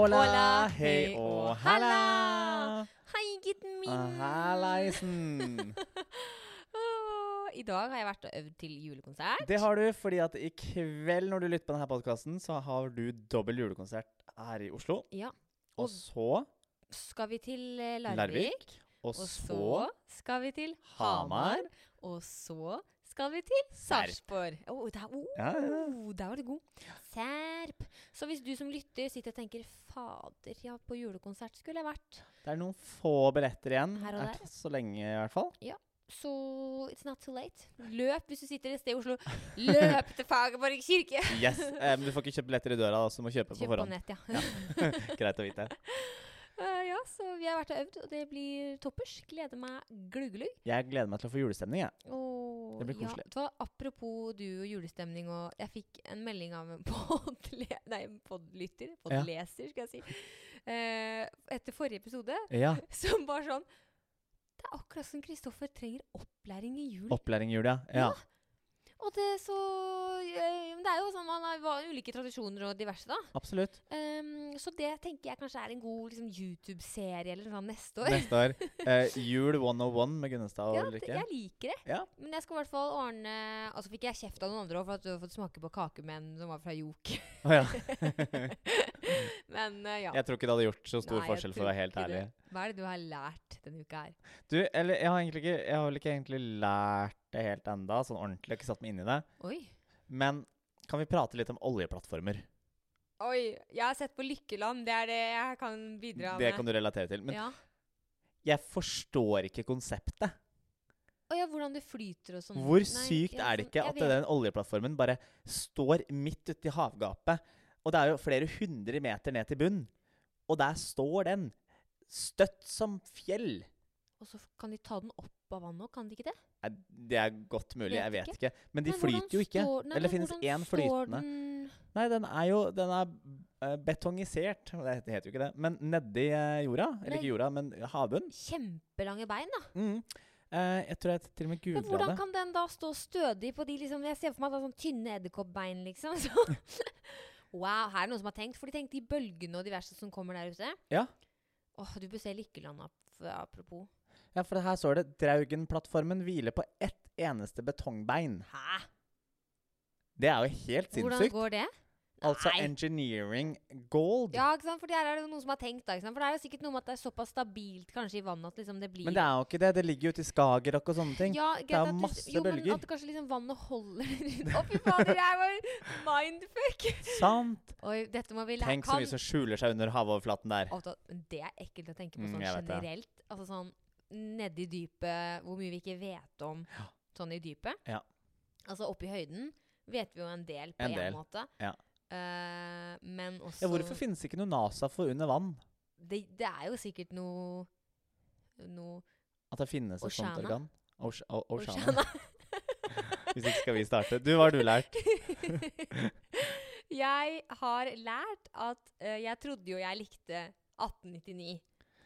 Hola, Hola, hei og og halla. Hei, gutten min. Ah, Hallaisen. I dag har jeg vært og øvd til julekonsert. Det har du fordi at i kveld når du lytter på denne podkasten, så har du dobbel julekonsert her i Oslo. Ja. Og Og så skal vi til eh, Larvik. Larvik. Og Og så så skal vi til Hamar. Hamar. Og så skal vi til. Sarpsborg. Oh, der, oh, Ja, ja, ja. der var du god. Serp. Så hvis du som lytter sitter og tenker Fader, ja, på julekonsert skulle jeg vært. Det er noen få billetter igjen. Her og Er der. så lenge, i hvert fall. Ja. Så it's not too late. Løp hvis du sitter et sted i Oslo. Løp til Fagerborg kirke! Yes, eh, Men du får ikke kjøpt billetter i døra, da, så du må kjøpe på Kjøp på forhånd. nett, ja. Greit å vite. Så vi har vært og øvd, og det blir toppers. Gleder meg gluggelugg. Jeg gleder meg til å få julestemning, jeg. Ja. Det blir koselig. Ja, apropos du og julestemning, og jeg fikk en melding av en podle nei, podlytter, podleser, skal jeg si, eh, etter forrige episode, Ja. som var sånn Det er akkurat som Kristoffer trenger opplæring i jul. Opplæring i jul, ja. ja. Og det så eh, Det er jo sånn man har ulike tradisjoner og diverse, da. Absolutt. Um, så det tenker jeg kanskje er en god liksom, YouTube-serie eller noe sånt neste år. Neste år. Eh, jul 101 med Gunnestad og Ulrikke. Ja, jeg liker det. Ja. Men jeg skal i hvert fall ordne Og så fikk jeg kjeft av noen andre òg for at du har fått smake på kakemenn som var fra Jok. Å ja. Men uh, ja. Jeg tror ikke det hadde gjort så stor Nei, forskjell, for å være helt ærlig. det. Hva er det du har lært denne uka her? Du, eller jeg har ikke Jeg har vel ikke egentlig lært det helt enda, sånn ordentlig. Jeg har ikke satt meg inn i det. Oi. Men kan vi prate litt om oljeplattformer? Oi, jeg har sett på Lykkeland. Det er det jeg kan bidra Det med. kan du relatere til. Men ja. jeg forstår ikke konseptet. Å ja, hvordan det flyter og sånn. Hvor Nei, sykt ja, er det sånn- ikke at den oljeplattformen bare står midt ute i havgapet? Og det er jo flere hundre meter ned til bunn. Og der står den. Støtt som fjell. Og så kan de ta den opp av vannet òg, kan de ikke det? Nei, Det er godt mulig, Vet jeg vet ikke. ikke. Men de Men flyter jo ikke. står- nei, Eller det finnes én flytende. den- Nei, den er jo Den er eh, betongisert. Det heter- jo ikke det. Men nedi eh, jorda. Eller Nei. ikke jorda, men havbunnen. Kjempelange bein, da. Mm. Uh, jeg tror jeg til og med Men googla hvordan kan den da stå stødig på de liksom Jeg ser for meg at det er sånn tynne edderkoppbein, liksom. Så. wow, her er det noen som har tenkt. For de tenkte de bølgene og diverse som kommer der ute. Ja. Åh, du bør se Lykkeland apropos. Ja, for her står det 'Draugen-plattformen hviler på ett eneste betongbein'. Hæ? Det er jo helt Hvordan sinnssykt. går det? Altså engineering gold. Ja, ikke sant? For der er det jo noen som har tenkt, da. For det er jo sikkert noe med at det er såpass stabilt kanskje i vannet at liksom det blir Men det er jo ikke det. Det ligger jo i Skagerrak og sånne ting. ja, er jo at masse jo, bølger. Men at kanskje liksom vannet holder Å, fy fader, det er jo mindfuck! Sant? Oi, dette må vi lære Tenk så mye som skjuler seg under havoverflaten der. Men Det er ekkelt å tenke på Mm, sånn mm, generelt. det. Altså sånn nedi dypet, hvor mye vi ikke vet om sånn i dypet. Ja. Altså oppi høyden vet vi jo en del på En en, del, måte. ja. Eh, men også Ja, hvorfor finnes ikke noe NASA for under vann? det, det er jo sikkert noe Noe At det finnes et sånt organ? Oce- o- Oceana. Oceana. Hvis ikke skal vi starte. Du, hva har du lært? jeg har lært at uh, Jeg trodde jo jeg likte 1899.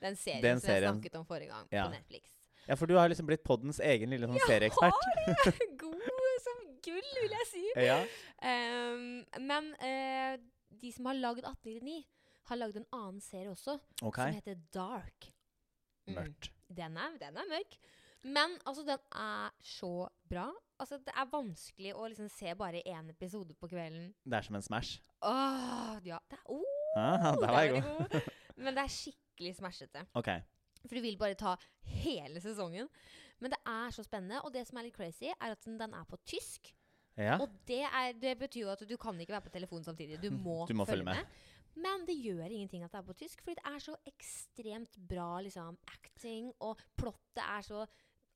Den serien Den som jeg snakket om forrige gang Ja. på Netflix. Ja, for du har liksom blitt poddens egen lille sånn serieekspert. God gull, vil jeg si. Ja. Um, men uh, de som har lagd 1899, har lagd en annen serie også, okay. som heter Dark. Mm. Mørkt. Den er, den er mørk. Men altså, den er så bra. Altså, det er vanskelig å liksom se bare én episode på kvelden. Det er som en Smash. Åh, ja. Det er, oh, Ah, der var jeg god. Men det er skikkelig smashete. Okay. For du vil bare ta hele sesongen. Men det er så spennende. Og det som er litt crazy, er at den, den er på tysk. Ja. Og det, er, det betyr jo at du kan ikke være på telefonen samtidig. Du må, Du må følge følge med. med. Men det gjør ingenting at det er på tysk, fordi det er så ekstremt bra liksom, acting, og plottet er så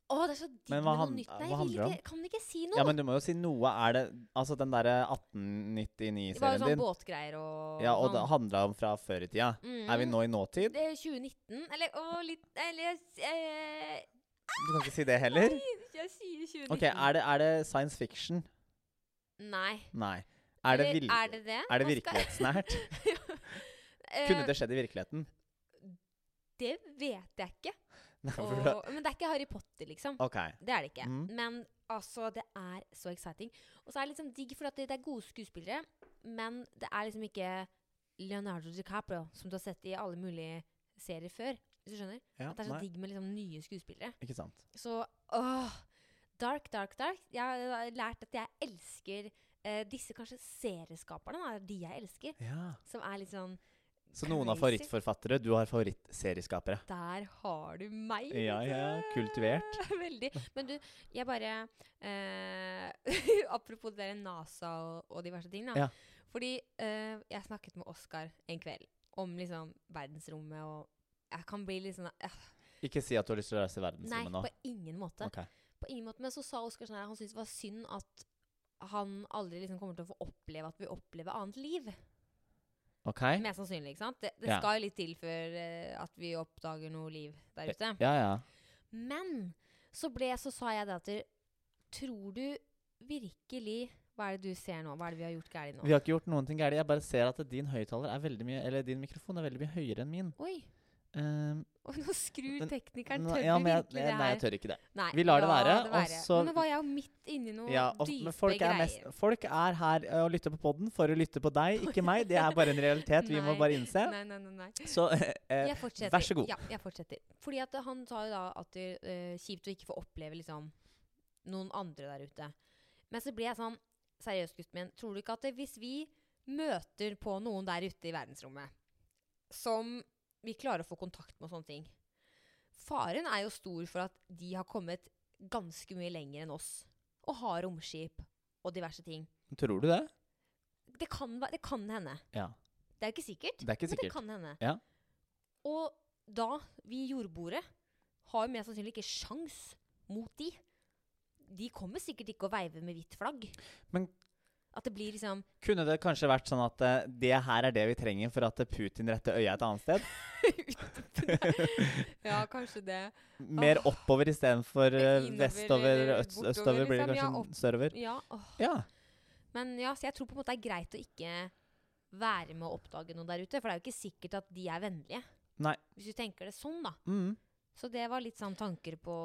Å, det er så digg med noe nytt. Nei, hva handler det ikke, kan ikke si noe. Ja, men du må jo si noe. Er det Altså den derre det var jo sånn din? båtgreier og Ja, og sånn. det handla om fra før i tida. Mm. Er vi nå i nåtid? Det er 2019. Eller å, litt Eller eh, Du kan ikke si det heller? Jeg sier 2019. OK, er det, er det science fiction? Nei. Nei. Er det, vil, er det det? er det virkelighetsnært? Eh, Kunne det skjedd i virkeligheten? Det vet jeg ikke. Nei, Og, men det er ikke Harry Potter, liksom. Okay. Det er det ikke. Mm. Men altså, det er så exciting. Og så er det liksom digg, for at det, det er gode skuespillere, men det er liksom ikke Leonardo DiCaprio, som du har sett i alle mulige serier før. Hvis du skjønner? Ja, At det er så nei, digg med liksom nye skuespillere. ikke sant. Så åh, Dark, dark, dark. Jeg har lært at jeg elsker eh, disse kanskje serieskaperne. Da, de jeg elsker. Ja. Som er litt sånn Så noen har favorittforfattere, du har favorittserieskapere. Der har du meg! Ja, ja, kultivert. Veldig. Men du, jeg bare eh, Apropos det der NASA og, og diverse ting, da. Ja. Fordi eh, jeg snakket med Oskar en kveld om liksom verdensrommet, og jeg kan bli litt sånn øh. Ikke si at du har lyst til å reise i Nei, verdensrommet nå. på ingen måte. Ok. På ingen måte. Men så sa Oskar sånn her, han syntes det var synd at han aldri liksom kommer til å få oppleve at vi opplever annet liv. Ok? Mest sannsynlig, ikke sant? Det, det Ja. skal jo litt til før uh, at vi oppdager noe liv der ute. Ja, ja. Men så, ble, så sa jeg det at Tror du virkelig Hva er det du ser nå? Hva er det vi har gjort galt nå? Vi har ikke gjort noen ting galt. Jeg bare ser at din høyttaler er veldig mye Eller din mikrofon er veldig mye høyere enn min. Oi! Um, Og nå skrur teknikeren. Tør ja, men jeg, virkelig det her? nei, jeg tør ikke det. Nei, Vi lar det være, det være. så- Men nå var jeg jo midt inni noe Ja, og, dype folk er, greier. mest, folk er her ø, og lytter på podden for å lytte på deg, ikke meg. Det er bare en realitet vi må bare innse. Nei, nei, nei. nei. Så eh, Jeg vær så god. Ja, jeg fortsetter. Fordi at han sa jo da at det er kjipt å ikke få oppleve liksom noen andre der ute. Men så blir jeg sånn Seriøst, gutten min. Tror du ikke at det, hvis vi møter på noen der ute i verdensrommet som vi klarer å få kontakt med sånne ting Faren er jo stor for at de har kommet ganske mye lenger enn oss. Og har romskip og diverse ting. tror du det? Det kan, det kan hende. Ja. Det er ikke sikkert. Det er ikke Men det kan hende. Ja. Og da, vi jordboere, har jo mest sannsynlig ikke sjans mot de. De kommer sikkert ikke å veive med hvitt flagg. Men- At det blir liksom Kunne det kanskje vært sånn at uh, det her er det vi trenger for at Putin retter øya et annet sted? Ja, kanskje det. Mer oppover istedenfor uh, Innover vestover, øst, bortover, østover blir det liksom. Ja, kanskje opp- sørover? Ja, oh. Ja. Men ja, så jeg tror på en måte det er greit å ikke være med å oppdage noe der ute. For det er jo ikke sikkert at de er vennlige. Nei. Hvis du tenker det sånn, da. Mm. Så det var litt sånn tanker på,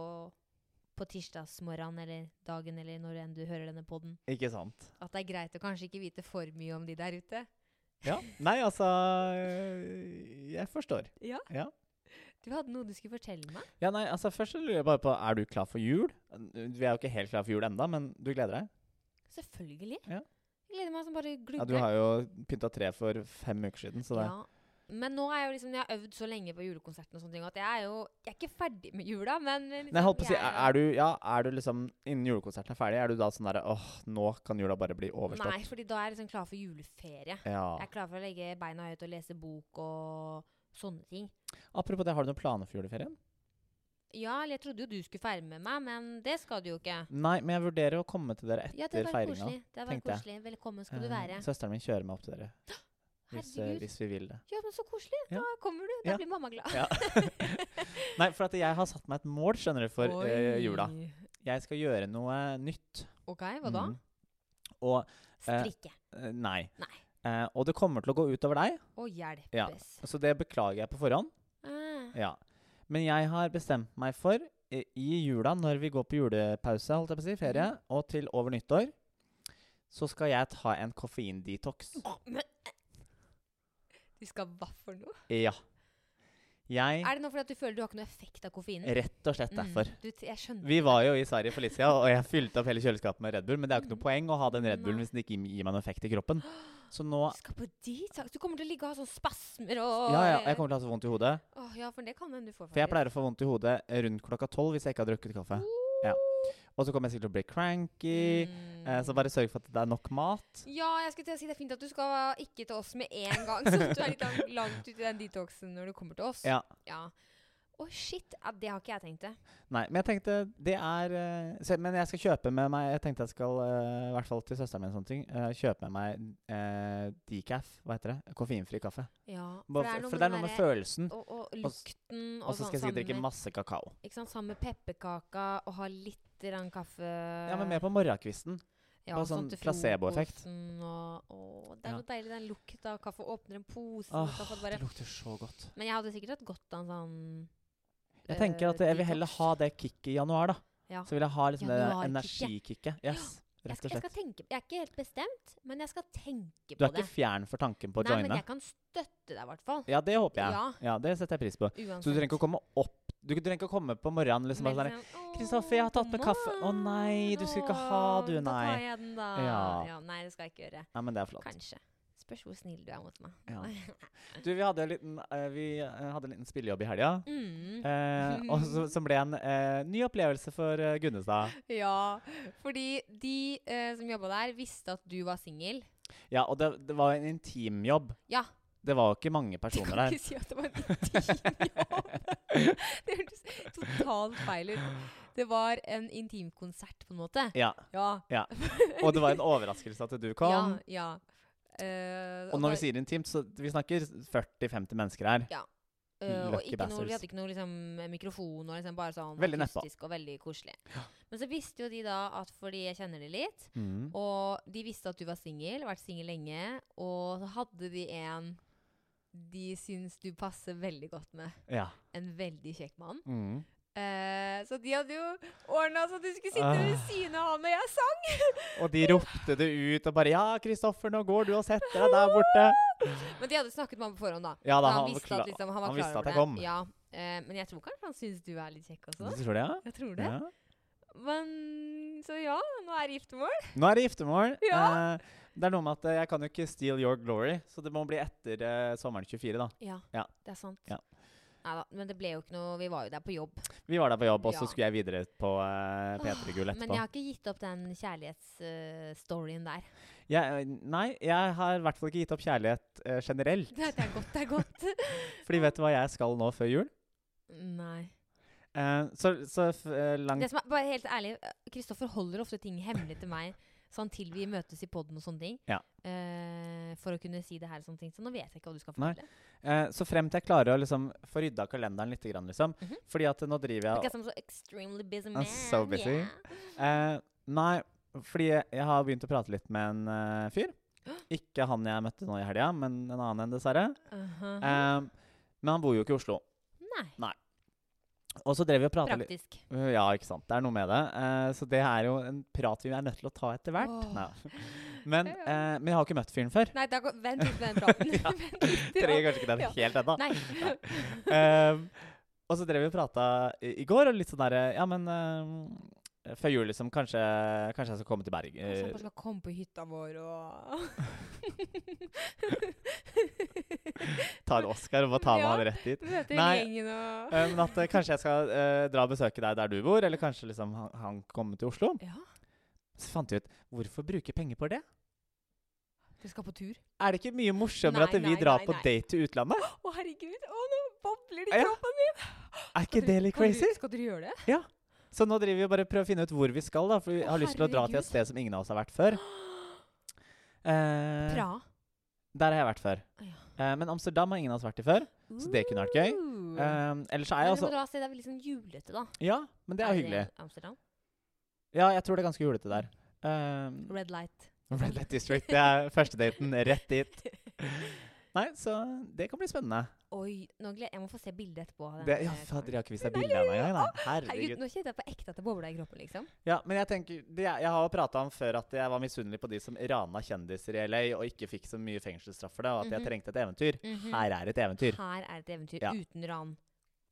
på tirsdagsmorgenen eller dagen eller når enn du hører denne podden. Ikke sant. At det er greit å kanskje ikke vite for mye om de der ute. Ja. Nei, altså Jeg forstår. Ja. Ja. Du hadde noe du skulle fortelle meg? Ja, nei, altså Først lurer jeg bare på Er du klar for jul? Vi er jo ikke helt klar for jul enda, men du gleder deg? Selvfølgelig. Ja. Jeg gleder meg som bare glugger. Ja, Du har jo pynta tre for fem uker siden, så det Ja. Men nå er jeg jo liksom, jeg har øvd så lenge på julekonserten og sånne ting, at jeg er jo Jeg er ikke ferdig med jula, men liksom, Nei, holdt på å si, er, er du Ja, er du liksom Innen julekonserten er ferdig, er du da sånn derre Åh, nå kan jula bare bli overstått? Nei, fordi da er jeg liksom klar for juleferie. Ja. Jeg er klar for å legge beina høyt og lese bok og sånne ting. Apropos det, har du noen planer for juleferien? Ja, jeg trodde jo du skulle feire med meg, men det skal du jo ikke. Nei, men jeg vurderer å komme til dere Ja, det etter feiringa. koselig. Det hadde vært koselig. Velkommen skal du Eh, være. Søsteren min kjører meg opp til dere. Hvis, eh, hvis vi vil det. Ja, men så koselig. Ja. Da kommer du. Da Ja. blir mamma glad. Ja. Nei, for at jeg har satt meg et mål, skjønner du, for uh, jula. Jeg skal gjøre noe nytt. OK, hva da? Mm. Og Eh, Strikke. Nei. Nei. Uh, og det kommer til å gå utover deg, Å hjelpes. Ja. så det beklager jeg på forhånd. Ah. Ja. Men jeg har bestemt meg for i, i jula, når vi går på julepause, holdt jeg på å si, ferie, mm. og til over nyttår, så skal jeg ta en koffeindetox. Men Du skal hva for noe? Ja. Jeg Er det nå fordi at du føler du har ikke noe effekt av koffeinen? Rett og slett derfor. Mm, du, jeg skjønner. Vi var jo i Sverige for litt siden, og jeg fylte opp hele kjøleskapet med Red Bull, men det er jo ikke noe poeng å ha den Red Bullen hvis den ikke gir meg noen effekt i kroppen. Så nå Du skal på dit, Du kommer til å ligge og ha sånn spasmer og Ja, ja, jeg kommer til å ha så vondt i hodet. Åh, ja, for det kan hende du får. For jeg pleier å få vondt i hodet rundt klokka tolv hvis jeg ikke har drukket kaffe. Ja. Og så kommer jeg sikkert til å bli cranky. Eh, så bare sørg for at det er nok mat. Ja, jeg skulle til å si det er fint at du skal ikke til oss med en gang, så du er litt lang- langt ute i den detoxen når du kommer til oss. Ja. Ja. Å, shit. Ja, det har ikke jeg tenkt det. Nei, men jeg tenkte det er se, Men jeg skal kjøpe med meg Jeg tenkte jeg skal, uh, i hvert fall til søsteren min, og sånne ting, uh, kjøpe med meg uh, decaf. Hva heter det? Koffeinfri kaffe. Ja, Bare f- for det er noe med følelsen. og, og lukten og, Og så skal jeg sikkert drikke masse kakao. ikke sant, sammen med pepperkaka og ha litt rann kaffe Ja, men mer på morgenkvisten. ja, bare sånn til placeboeffekt. Og, og det er Ja. noe deilig, den lukta av kaffe. Åpner en pose Åh, kaffe. Bare. det lukter så godt. Men jeg hadde sikkert hatt godt av en sånn Jeg tenker at jeg vil heller ha det kicket i januar, da. Ja. Så vil jeg ha liksom det energikicket. Yes. Rett og slett. jeg, skal tenke, jeg er ikke helt bestemt, men jeg skal tenke på det. Du er ikke fjern for tanken på å joine? Nei, men jeg kan støtte deg, i hvert fall. Ja, det håper jeg. Ja. Ja, Det setter jeg pris på. Uansett. Så du trenger ikke å komme opp Du trenger ikke å komme på morgenen liksom bare sånn sånn, «Kristoffer, jeg har tatt med kaffe.» «Å nei, du skal ikke ha, du, nei.' Da tar jeg den, da. Ja. Ja, nei, det skal jeg ikke gjøre. Nei, men det er flott. Kanskje. Spørs hvor snill du er mot meg. Ja. Du, vi hadde en liten, uh, vi eh, hadde en liten spillejobb i helga. Mm. Eh, og så, som ble en eh, ny opplevelse for uh, Gunnestad. Ja, fordi de eh, som jobba der, visste at du var singel. Ja, og det, det var en intimjobb. Ja. Det var jo ikke mange personer der. Du kan ikke si at det var en intimjobb. det hørtes totalt feil ut. Det var en intimkonsert, på en måte. Ja, Ja. Og det var en overraskelse at du kom. Ja, ja. Eh, Og når da- vi sier intimt, så vi snakker 40-50 mennesker her. Eh, og ikke noe, vi hadde ikke noe liksom, mikrofon, og liksom bare sånn Veldig akustisk og veldig koselig. Men så visste jo de da at fordi jeg kjenner de litt, Mm. og de visste at du var singel, vært singel lenge, og så hadde de en de syns du passer veldig godt med. Ja. En veldig kjekk mann. Mm. Eh, så de hadde jo ordna så du skulle sitte Ah. ved siden av han når jeg sang. Og de ropte det ut og bare 'Ja, Kristoffer, nå går du og setter deg der borte'. Men de hadde snakket med ham på forhånd, da. Ja da, han, han visste at liksom, han var han klar visste at jeg kom. Ja, eh, men jeg tror kanskje han syns du er litt kjekk også. Du tror det, ja? Jeg tror det. ja? Men så ja, nå er det giftermål. Nå er det giftermål. Ja. Eh, det er noe med at eh, jeg kan jo ikke steal your glory, så det må bli etter eh, sommeren 24, da. Ja, Ja. det er sant. Ja. Neida, men det ble jo ikke noe Vi var jo der på jobb. Vi var der på jobb, og så Ja. skulle jeg videre på uh, P3 Gull Men jeg har ikke gitt opp den kjærlighetsstoryen der. Jeg, nei, jeg har i hvert fall ikke gitt opp kjærlighet uh, generelt. Det er godt, det er godt. Fordi vet du hva jeg skal nå før jul? Nei. Uh, så så eh, langt Det som er, bare helt ærlig, Kristoffer holder ofte ting hemmelig til meg sånn til vi møtes i poden og sånne ting. Ja. Eh, for å kunne si det her og sånne ting. Så nå vet jeg ikke hva du skal fortelle. eh, Så frem til jeg klarer å liksom få rydda kalenderen litt, grann, liksom. Mhm. Fordi at nå driver jeg Because I'm so extremely busy I'm man. so busy. yeah. Eh, nei, fordi jeg, jeg har begynt å prate litt med en uh, fyr. Ikke han jeg møtte nå i helga, men en annen en, dessverre. Uh-huh. Eh, men han bor jo ikke i Oslo. Nei. Nei. Og så drev vi og prata litt Praktisk. Ja, ikke sant. Det er noe med det. Eh, så det er jo en prat vi er nødt til å ta etter hvert. Oh. Nei. Men, eh, men jeg har ikke møtt fyren før. Nei, da, vent litt med den praten. Ja. Trenger kanskje ikke den Ja. helt ennå. Nei. Ehm, og så drev vi og prata i, i går, og litt sånn derre Ja, men eh, før jul, liksom. Kanskje, kanskje jeg skal komme til Berg. Jeg eh, skal komme på hytta vår og ta en Oscar og bare ta med Ja. han rett dit. Nei, gjengen og Eh, men at eh, kanskje jeg skal eh, dra og besøke deg der du bor, eller kanskje liksom han, han kommer til Oslo. Ja, Så fant vi ut hvorfor bruke penger på det? du skal på tur. Er det ikke mye morsommere Nei, at vi nei, drar nei, på date til utlandet? Å, herregud! Å, nå bobler det i Ja. kroppen min! Er ikke det litt du- crazy? Skal dere gjøre det? Så nå driver vi og bare prøver å finne ut hvor vi skal, da. For vi oh, har lyst til å dra til et sted som ingen av oss har vært før. Eh, Bra. der har jeg vært før. Ja. Eh, men Amsterdam har ingen av oss vært i før. Så det kunne vært gøy. Um, ellers er Men jeg også der det er litt sånn julete, da. Ja, men det er hyggelig. Amsterdam? Ja, jeg tror det er ganske julete der. Um, Red light. Red Light District. Det er førstedaten rett dit. Nei, så det kan bli spennende. Oi, nå gleder jeg må få se bildet etterpå. Det, ja, karen. fader, jeg har ikke vist deg bilde ennå ja, engang. Herregud, nå kjente jeg på ekte at det bobla i kroppen, liksom. Ja, men jeg tenker det, Jeg har jo prata om før at jeg var misunnelig på de som rana kjendiser i LA og ikke fikk så mye fengselsstraff for det, og at jeg Mhm. trengte et eventyr. Mhm. Her er et eventyr, Her er et eventyr Ja. uten ran.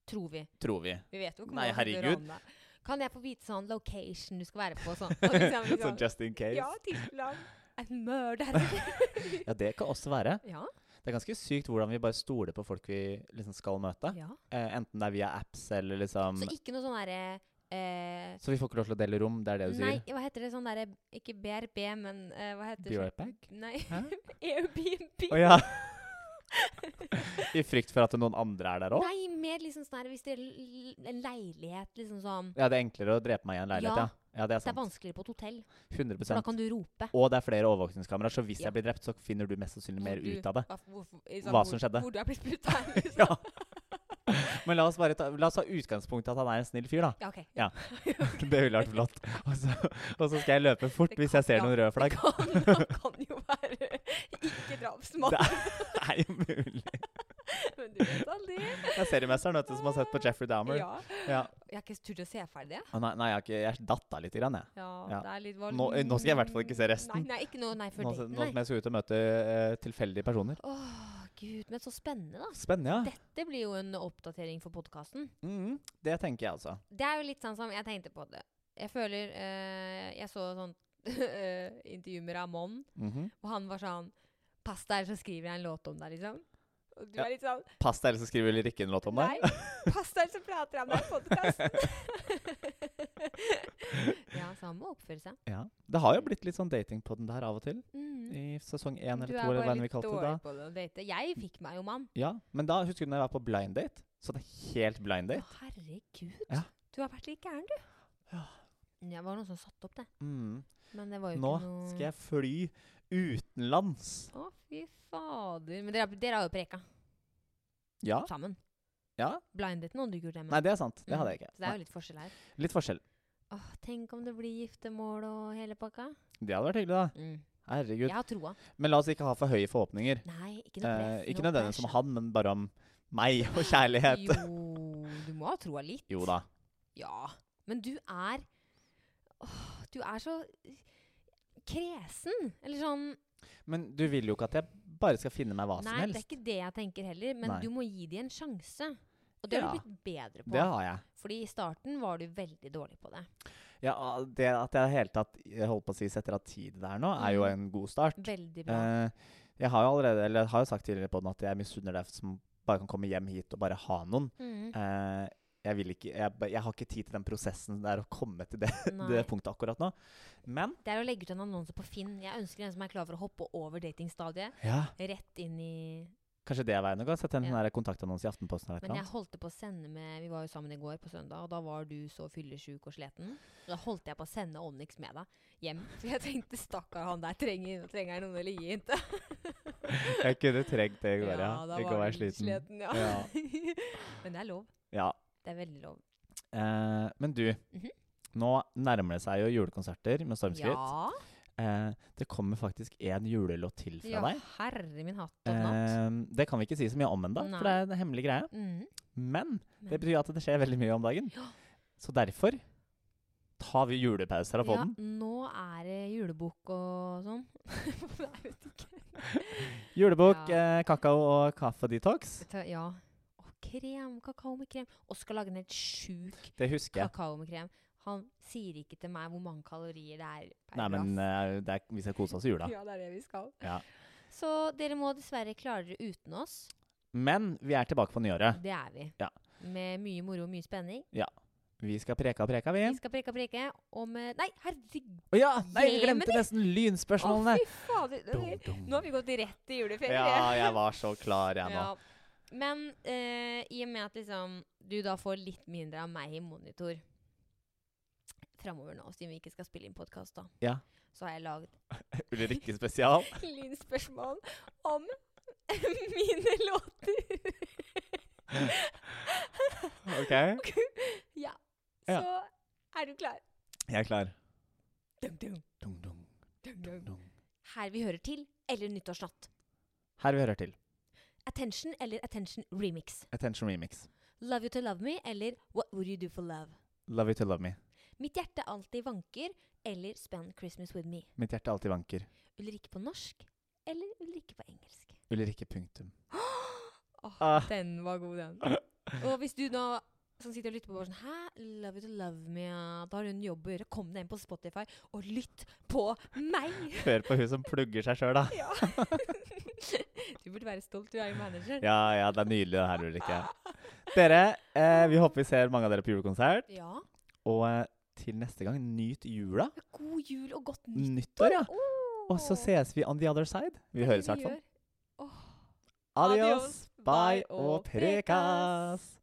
Tror vi. tror vi. Vi vet jo ikke Nei, herregud. rane. Kan jeg få vite sånn location du skal være på? Sånn, Sånn liksom, liksom, just in case. Ja, tilfelle en mørder. Ja, det kan også være. ja, Det er ganske sykt hvordan vi bare stoler på folk vi liksom skal møte. ja. Eh, enten det er via apps eller liksom Så ikke noe sånn derre eh, Så vi får ikke lov til å dele rom, det er det du Nei, sier? hva heter det sånn derre Ikke BRB, men eh, hva heter Be det? right back? Nei? Airbnb. Å ja. I frykt for at noen andre er der òg? Nei, mer liksom sånn her Hvis det er en leilighet, liksom sånn Ja, det er enklere å drepe meg i en leilighet, ja. Ja. Ja, det er Det er vanskeligere på et hotell, 100 for da kan du rope. Og det er flere overvåkningskameraer, så hvis Ja. jeg blir drept, så finner du mest sannsynlig mer du- ut av det. Hva, hvorfor- liksom, Hva hvor- som skjedde. Hvor du er blitt spruta. Liksom. Ja. Men la oss bare ta, la oss ta utgangspunkt i at han er en snill fyr, da. Ja, ok. Ja. Det ville vært flott. Og så, og så skal jeg løpe fort kan, hvis jeg ser ja, noen røde flagg. Det kan, han kan jo være ikke drapsmann, Det er jo mulig. men du vet aldri. Jeg seriemesteren vet du, som har sett på Jeffrey Dahmer. Ja. Ja. Jeg har ikke turt å se ferdig det. Nei, nei, jeg, ikke, jeg datta litt, grann, jeg. Ja, Ja. det er litt var Nå- nå skal jeg i hvert fall ikke se resten. Nei, nei ikke nå, nei, for Nå, nå som jeg skal ut og møte uh, tilfeldige personer. Åh, gud, men så spennende, da. Spennende, ja. Dette blir jo en oppdatering for podkasten. Mm, det tenker jeg altså. Det er jo litt sånn som jeg tenkte på det. Jeg føler eh, Jeg så sånn eh, intervju med Ramón, Mhm. og han var sånn Pass deg, så skriver jeg en låt om deg, liksom. Og du Ja. er litt sånn Pass deg, ellers så skriver Lyrikken en låt om deg. Nei, pass deg, så prater jeg om deg i podkasten. ja, så han må oppføre seg. Ja. Det har jo blitt litt sånn dating på den der av og til. Mm. I sesong én eller er to, eller hva enn vi kalte det da. på det å date. Jeg fikk meg jo mann. Ja, men da husker du når jeg var på blind date? Så det er helt blind Å, date. herregud. Ja. Du har vært litt gæren, du. Ja. Det var noen som satte opp det. Mm. Men det var jo Nå ikke noe Nå skal jeg fly utenlands. Å, fy fader. Men dere, dere har jo preka Ja. sammen. ja. Blindet noen du ikke gjort det med. Nei, det er sant. Det Mm. hadde jeg ikke. Så det er Nei. jo litt forskjell her. Litt forskjell. Åh, tenk om det blir giftermål og hele pakka. Det hadde vært hyggelig, da. Mm. Herregud. Jeg har troa. Men la oss ikke ha for høye forhåpninger. Nei, ikke noe Eh, ikke noe nødvendigvis om han, men bare om meg og kjærlighet. Jo, du må ha troa litt. Jo da. Ja. Men du er Åh, Du er så kresen. Eller sånn Men du vil jo ikke at jeg bare skal finne meg hva som helst. Nei, det er ikke det jeg tenker heller. Men Nei. du må gi dem en sjanse. Og det har du blitt bedre på. Det har jeg. Fordi i starten var du veldig dårlig på det. Ja, Det at jeg hele tatt holdt på å si setter av tid der nå, er jo Mm. en god start. Veldig bra. Eh, jeg har jo allerede, eller har jo sagt tidligere på den at jeg misunner deg som bare kan komme hjem hit og bare ha noen. Mm. Eh, jeg, vil ikke, jeg, jeg har ikke tid til den prosessen der å komme til det, det punktet akkurat nå. Men Det er å legge ut en annonse på Finn. Jeg ønsker en som er klar for å hoppe over datingstadiet. ja, Rett inn i kanskje det er veien å gå. Sette en Ja. sånn kontaktannonse i Aftenposten eller Men jeg holdt på å sende med Vi var jo sammen i går på søndag, og da var du så fyllesjuk og sliten. Da holdt jeg på å sende Onyx med deg hjem. For jeg tenkte stakkar han der trenger, trenger noen å ligge inntil. Jeg kunne trengt det i går, ja. da Ikke å var du sliten. sliten ja. Ja. Men det er lov. Ja. Det er veldig lov. Eh, men du, Mhm. nå nærmer det seg jo julekonserter med stormskritt. Ja. Eh, det kommer faktisk en julelåt til fra ja, deg. herre min hatt og natt. Eh, det kan vi ikke si så mye om ennå, for det er en hemmelig greie. Mm. Men det betyr at det skjer veldig mye om dagen. Ja. Så derfor tar vi julepauser på Ja, den. nå er det julebukk og sånn. jeg vet ikke. Julebukk, Ja. eh, kakao og kaffe detox. Ja. Å, krem. Kakao med krem. Og skal lage en helt sjuk Det kakao med krem. Han sier ikke til meg hvor mange kalorier det er per Nei, men glass. er, vi skal kose oss i jula. Ja, det er det vi skal. Ja. Så dere må dessverre klare dere uten oss. Men vi er tilbake på nyåret. Det er vi. Ja. Med mye moro og mye spenning. Vi skal preke og preke, vi. Vi skal preke og preke om Nei, herregud! Oh, ja! Nei, vi glemte nesten Å, lynspørsmålene. fy fader! Nå har vi gått rett i juleferie. Ja, jeg var så klar, jeg nå. Ja. Men eh, i og med at liksom, du da får litt mindre av meg i monitor framover nå, siden vi ikke skal spille inn podkast, da, Ja. så har jeg lagd Ulrikke spesial. lynspørsmål om mine låter. OK? ja. Ja. Så er du klar? Jeg er klar. Dum, dum, dum. Her vi hører til, eller nyttårsnatt. Her vi hører til. Attention eller Attention remix. Attention Remix. Love you to love me eller What would you do for love? Love you to love me. Mitt hjerte alltid vanker eller Spend Christmas with me. Mitt hjerte alltid vanker. Ulrikke på norsk eller Ulrikke på engelsk? Ulrikke punktum. Åh, Ah. Den var god, den. Og hvis du nå som sitter og lytter på bare sånn Hæ, love you to love me, ja. da har du en jobb å gjøre. Kom deg inn på Spotify og lytt på meg! Hør på hun som plugger seg sjøl, da. Ja. du burde være stolt, du er jo manager. Ja, ja, det er nydelig det her, Ulrikke. Dere, eh, vi håper vi ser mange av dere på julekonsert. Ja. Og eh, til neste gang, nyt jula. God jul og godt nyttår. Nyttår, ja. Oh. Og så ses vi on the other side. Vi høres i hvert fall. Adios, bye og prekas.